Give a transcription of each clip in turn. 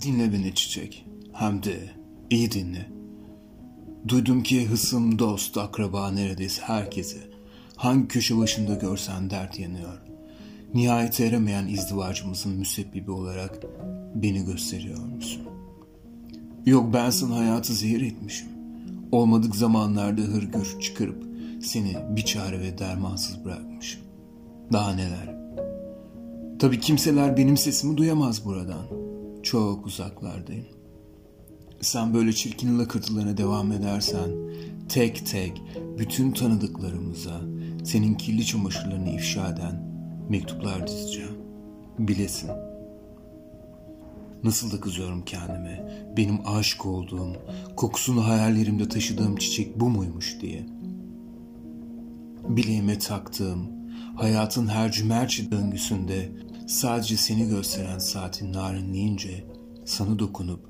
Dinle beni çiçek. Hem de iyi dinle. Duydum ki hısım, dost, akraba neredeyse herkese hangi köşe başında görsen dert yanıyor. Nihayet eremeyen izdivacımızın müsebbibi olarak beni gösteriyor musun? Yok ben sana hayatı zehir etmişim. Olmadık zamanlarda hırgür çıkarıp seni bir çare ve dermansız bırakmışım. Daha neler? Tabii kimseler benim sesimi duyamaz buradan. Çok uzaklardayım. Sen böyle çirkin lakırtılarına devam edersen tek tek bütün tanıdıklarımıza senin kirli çamaşırlarını ifşa eden mektuplar dizeceğim. Bilesin. Nasıl da kızıyorum kendime. Benim aşık olduğum, kokusunu hayallerimde taşıdığım çiçek bu muymuş diye. Bileğime taktığım, hayatın her cümerçi döngüsünde sadece seni gösteren saatin narinleyince sana dokunup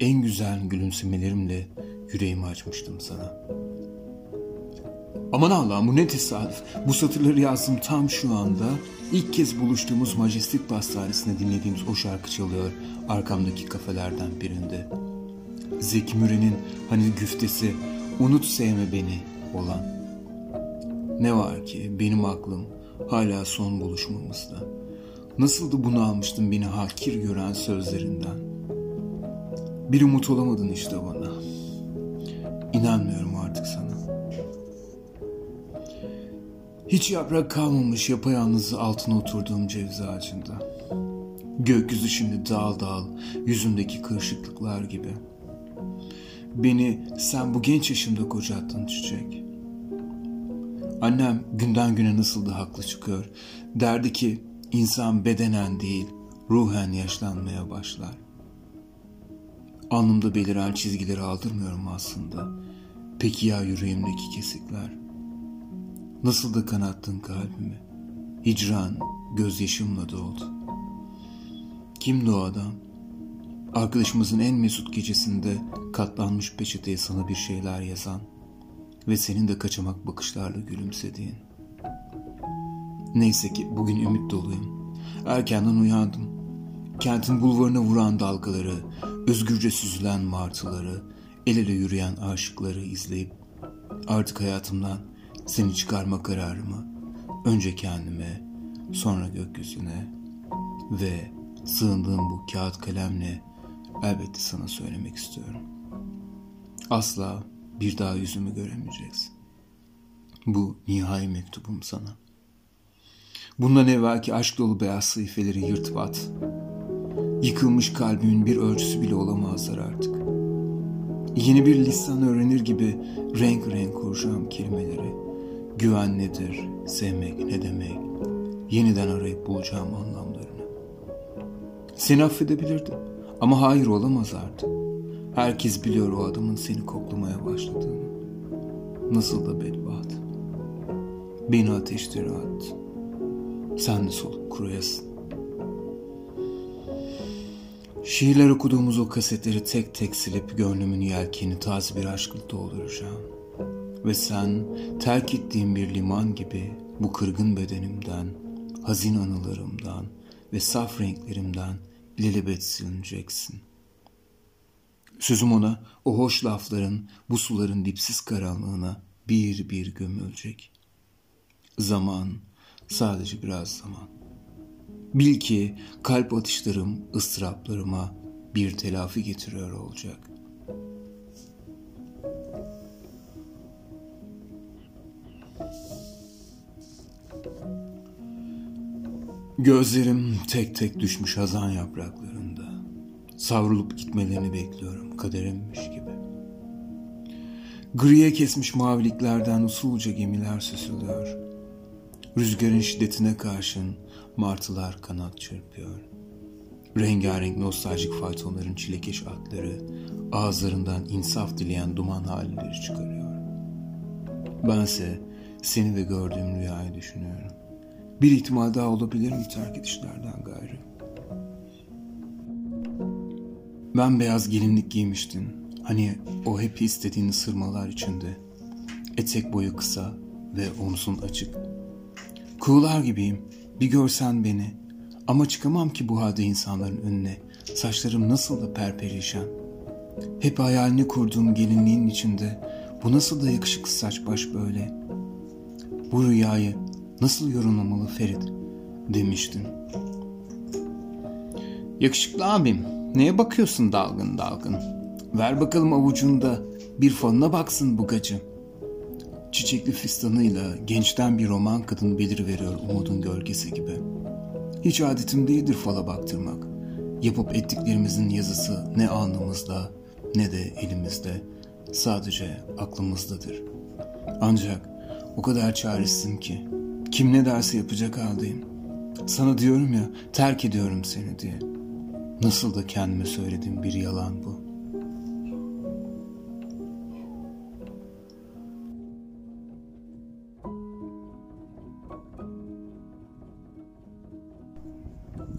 en güzel gülümsemelerimle yüreğimi açmıştım sana. Aman Allah'ım bu ne tesadüf. Bu satırları yazdım tam şu anda. İlk kez buluştuğumuz Majestic Pastanesi'nde dinlediğimiz o şarkı çalıyor arkamdaki kafelerden birinde. Zeki Müren'in hani güftesi unut sevme beni olan. Ne var ki benim aklım hala son buluşmamızda. Nasıldı bunu almıştım beni hakir gören sözlerinden. Bir umut olamadın işte bana. İnanmıyorum artık sana. Hiç yaprak kalmamış yapayalnız altına oturduğum ceviz ağacında. Gökyüzü şimdi dal dal, yüzümdeki kırışıklıklar gibi. Beni sen bu genç yaşımda kocattın çiçek. Annem günden güne nasıl da haklı çıkıyor. Derdi ki insan bedenen değil, ruhen yaşlanmaya başlar. Alnımda beliren çizgileri aldırmıyorum aslında. Peki ya yüreğimdeki kesikler? Nasıl da kanattın kalbimi. Hicran gözyaşımla doldu. Kimdi o adam? Arkadaşımızın en mesut gecesinde katlanmış peçeteye sana bir şeyler yazan ve senin de kaçamak bakışlarla gülümsediğin. Neyse ki bugün ümit doluyum. Erkenden uyandım. Kentin bulvarına vuran dalgaları, özgürce süzülen martıları, el ele yürüyen aşıkları izleyip artık hayatımdan seni çıkarma kararımı önce kendime, sonra gökyüzüne ve sığındığım bu kağıt kalemle elbette sana söylemek istiyorum. Asla bir daha yüzümü göremeyeceksin. Bu nihai mektubum sana. Bundan evvelki aşk dolu beyaz sayfeleri yırtıp at. Yıkılmış kalbimin bir ölçüsü bile olamazlar artık. Yeni bir lisan öğrenir gibi renk renk kuracağım kelimeleri. Güven nedir, sevmek ne demek, yeniden arayıp bulacağım anlamlarını. Seni affedebilirdim ama hayır olamaz artık. Herkes biliyor o adamın seni koklamaya başladığını. Nasıl da bedbaht. Beni ateşlere attı. Sen de soluk kuruyasın. Şiirler okuduğumuz o kasetleri tek tek silip gönlümün yelkeni taze bir aşkla dolduracağım. Ve sen terk ettiğim bir liman gibi bu kırgın bedenimden, hazin anılarımdan ve saf renklerimden ilelebet silineceksin. Sözüm ona o hoş lafların bu suların dipsiz karanlığına bir bir gömülecek. Zaman, sadece biraz zaman. Bil ki kalp atışlarım ıstıraplarıma bir telafi getiriyor olacak. Gözlerim tek tek düşmüş hazan yapraklarında. Savrulup gitmelerini bekliyorum kaderimmiş gibi. Griye kesmiş maviliklerden usulca gemiler süzülüyor. Rüzgarın şiddetine karşın martılar kanat çırpıyor. Rengarenk nostaljik faytonların çilekeş atları ağızlarından insaf dileyen duman halleri çıkarıyor. Bense seni de gördüğüm rüyayı düşünüyorum. Bir ihtimal daha olabilir mi terk edişlerden gayrı? Ben beyaz gelinlik giymiştin. Hani o hep istediğin sırmalar içinde. Etek boyu kısa ve omzun açık. Kuğular gibiyim. Bir görsen beni. Ama çıkamam ki bu halde insanların önüne. Saçlarım nasıl da perperişan. Hep hayalini kurduğum gelinliğin içinde bu nasıl da yakışıklı saç baş böyle. Bu rüyayı nasıl yorumlamalı Ferit demiştin. Yakışıklı abim neye bakıyorsun dalgın dalgın? Ver bakalım avucunda bir falına baksın bu gacı. Çiçekli fistanıyla gençten bir roman kadın beliriveriyor umudun gölgesi gibi. Hiç adetim değildir fala baktırmak. Yapıp ettiklerimizin yazısı ne alnımızda ne de elimizde, sadece aklımızdadır. Ancak o kadar çaresizim ki, kim ne derse yapacak haldeyim. Sana diyorum ya, terk ediyorum seni diye. Nasıl da kendime söylediğim bir yalan bu.''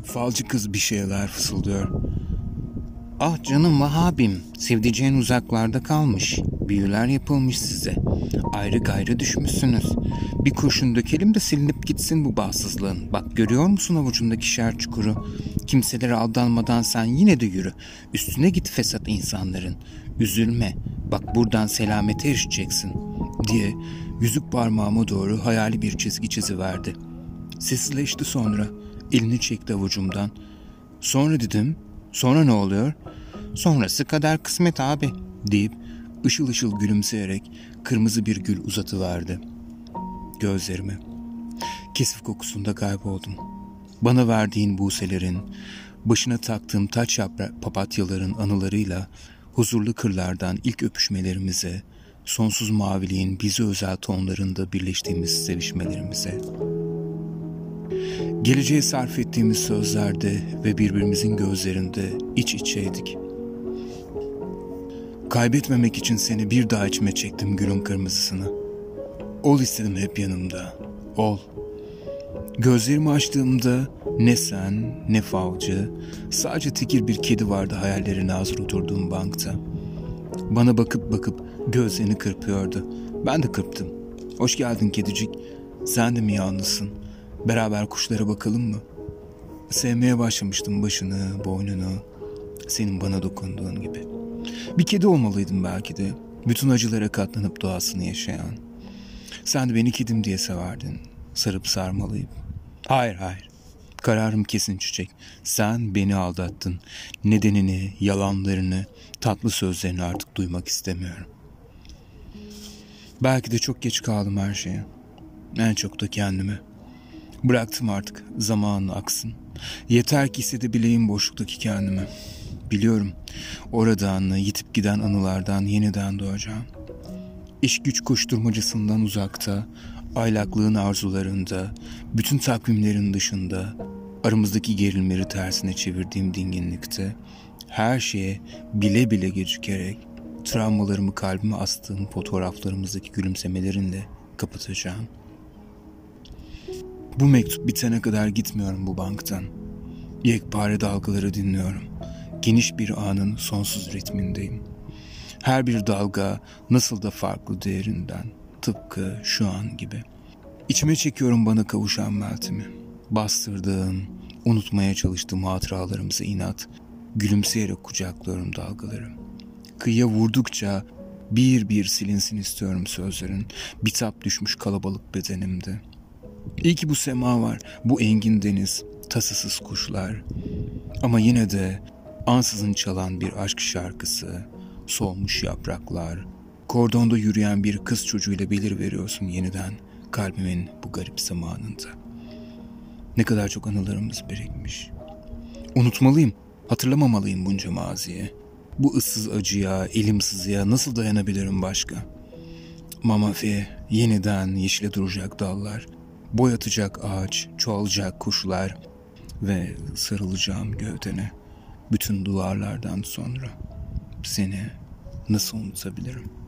Falcı kız bir şeyler fısıldıyor. Ah canım Vahabim, sevdiceğin uzaklarda kalmış. Büyüler yapılmış size. Ayrı gayrı düşmüşsünüz. Bir kurşun dökelim de silinip gitsin bu bahtsızlığın. Bak görüyor musun avucundaki şer çukuru? Kimselere aldanmadan sen yine de yürü. Üstüne git fesat insanların. Üzülme. Bak buradan selamete erişeceksin. Diye yüzük parmağıma doğru hayali bir çizgi çiziverdi. Sesleşti sonra. Elini çekti avucumdan. Sonra dedim, sonra ne oluyor? Sonrası kadar kısmet abi deyip ışıl ışıl gülümseyerek kırmızı bir gül uzatıverdi. Gözlerimi. Kesif kokusunda kayboldum. Bana verdiğin buğselerin, başına taktığım taç yaprak papatyaların anılarıyla huzurlu kırlardan ilk öpüşmelerimize, sonsuz maviliğin bizi özel tonlarında birleştiğimiz sevişmelerimize. Geleceğe sarf ettiğimiz sözlerde ve birbirimizin gözlerinde iç içeydik. Kaybetmemek için seni bir daha içime çektim gülün kırmızısını. Ol istedim hep yanımda. Ol. Gözlerimi açtığımda ne sen ne falcı, sadece tekir bir kedi vardı hayallerine hazır oturduğum bankta. Bana bakıp bakıp gözlerini kırpıyordu. Ben de kırptım. Hoş geldin kedicik. Sen de mi yalnızsın? Beraber kuşlara bakalım mı? Sevmeye başlamıştım başını, boynunu. Senin bana dokunduğun gibi. Bir kedi olmalıydım belki de. Bütün acılara katlanıp doğasını yaşayan. Sen de beni kedim diye severdin. Sarıp sarmalayıp. Hayır hayır. Kararım kesin çiçek. Sen beni aldattın. Nedenini, yalanlarını, tatlı sözlerini artık duymak istemiyorum. Belki de çok geç kaldım her şeye. En çok da kendime. Bıraktım artık zamanın aksın. Yeter ki hissedebileyim boşluktaki kendimi. Biliyorum oradan yitip giden anılardan yeniden doğacağım. İş güç koşturmacasından uzakta, aylaklığın arzularında, bütün takvimlerin dışında, aramızdaki gerilmeleri tersine çevirdiğim dinginlikte, her şeye bile bile gecikerek, travmalarımı kalbime astığım fotoğraflarımızdaki gülümsemelerinle kapatacağım. Bu mektup bitene kadar gitmiyorum bu banktan. Yekpare dalgaları dinliyorum. Geniş bir anın sonsuz ritmindeyim. Her bir dalga nasıl da farklı değerinden. Tıpkı şu an gibi. İçime çekiyorum bana kavuşan Meltem'i. Bastırdığım, unutmaya çalıştığım hatıralarımıza inat, gülümseyerek kucaklıyorum dalgaları. Kıyıya vurdukça bir bir silinsin istiyorum sözlerin, bitap düşmüş kalabalık bedenimde.'' İyi ki bu sema var, bu engin deniz, tasasız kuşlar. Ama yine de ansızın çalan bir aşk şarkısı, solmuş yapraklar, kordonda yürüyen bir kız çocuğuyla belir veriyorsun yeniden kalbimin bu garip zamanında. Ne kadar çok anılarımız birikmiş. Unutmalıyım, hatırlamamalıyım bunca maziye. Bu ıssız acıya, elim sızıya nasıl dayanabilirim başka? Mamafi, yeniden yeşile duracak dallar, boyatacak ağaç, çoğalacak kuşlar ve sarılacağım gövdene bütün duvarlardan sonra seni nasıl unutabilirim?''